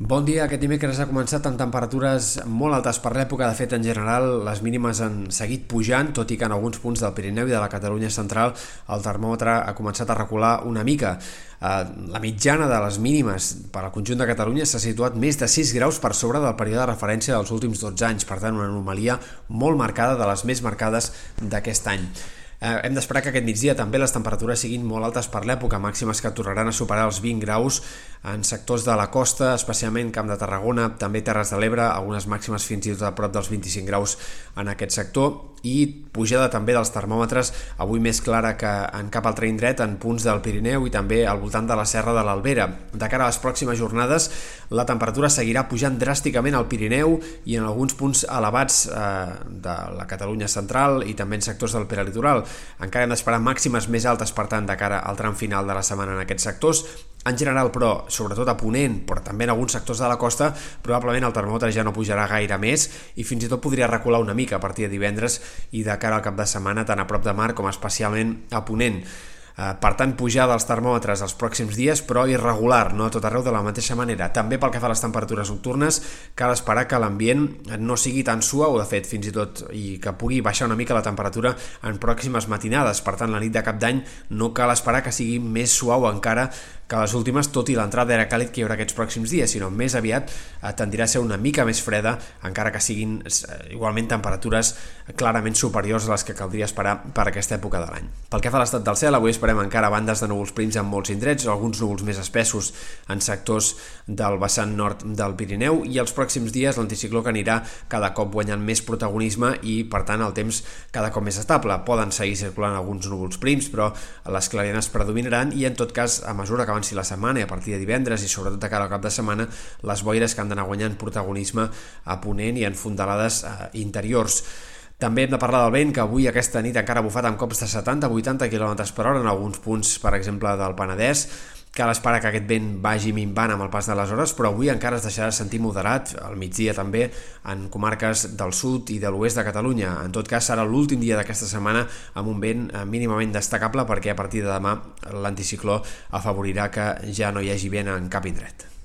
Bon dia. Aquest dimecres ha començat amb temperatures molt altes per l'època. De fet, en general, les mínimes han seguit pujant, tot i que en alguns punts del Pirineu i de la Catalunya central el termòmetre ha començat a recular una mica. Eh, la mitjana de les mínimes per al conjunt de Catalunya s'ha situat més de 6 graus per sobre del període de referència dels últims 12 anys, per tant, una anomalia molt marcada, de les més marcades d'aquest any. Eh, hem d'esperar que aquest migdia també les temperatures siguin molt altes per l'època, màximes que tornaran a superar els 20 graus en sectors de la costa, especialment Camp de Tarragona, també Terres de l'Ebre, algunes màximes fins i tot a prop dels 25 graus en aquest sector i pujada també dels termòmetres, avui més clara que en cap altre indret, en punts del Pirineu i també al voltant de la Serra de l'Albera. De cara a les pròximes jornades, la temperatura seguirà pujant dràsticament al Pirineu i en alguns punts elevats eh, de la Catalunya central i també en sectors del peralitoral. Encara hem d'esperar màximes més altes, per tant, de cara al tram final de la setmana en aquests sectors. En general, però, sobretot a Ponent, però també en alguns sectors de la costa, probablement el termòmetre ja no pujarà gaire més i fins i tot podria recular una mica a partir de divendres i de cara al cap de setmana, tant a prop de mar com especialment a Ponent. Eh, per tant, pujada dels termòmetres els pròxims dies, però irregular, no a tot arreu de la mateixa manera. També pel que fa a les temperatures nocturnes, cal esperar que l'ambient no sigui tan suau, de fet, fins i tot, i que pugui baixar una mica la temperatura en pròximes matinades. Per tant, la nit de cap d'any no cal esperar que sigui més suau encara que les últimes, tot i l'entrada d'aire càlid que hi haurà aquests pròxims dies, sinó més aviat eh, tendirà a ser una mica més freda, encara que siguin eh, igualment temperatures clarament superiors a les que caldria esperar per aquesta època de l'any. Pel que fa a l'estat del cel, avui esperem encara bandes de núvols prims en molts indrets, alguns núvols més espessos en sectors del vessant nord del Pirineu, i els pròxims dies l'anticicló que anirà cada cop guanyant més protagonisme i, per tant, el temps cada cop més estable. Poden seguir circulant alguns núvols prims, però les clarianes predominaran i, en tot cas, a mesura que avanci la setmana i a partir de divendres i sobretot a cara al cap de setmana les boires que han d'anar guanyant protagonisme a Ponent i en fondalades eh, interiors. També hem de parlar del vent, que avui aquesta nit encara ha bufat amb cops de 70-80 km per hora en alguns punts, per exemple, del Penedès. Cal esperar que aquest vent vagi minvant amb el pas de les hores, però avui encara es deixarà sentir moderat, al migdia també, en comarques del sud i de l'oest de Catalunya. En tot cas, serà l'últim dia d'aquesta setmana amb un vent eh, mínimament destacable perquè a partir de demà l'anticicló afavorirà que ja no hi hagi vent en cap indret.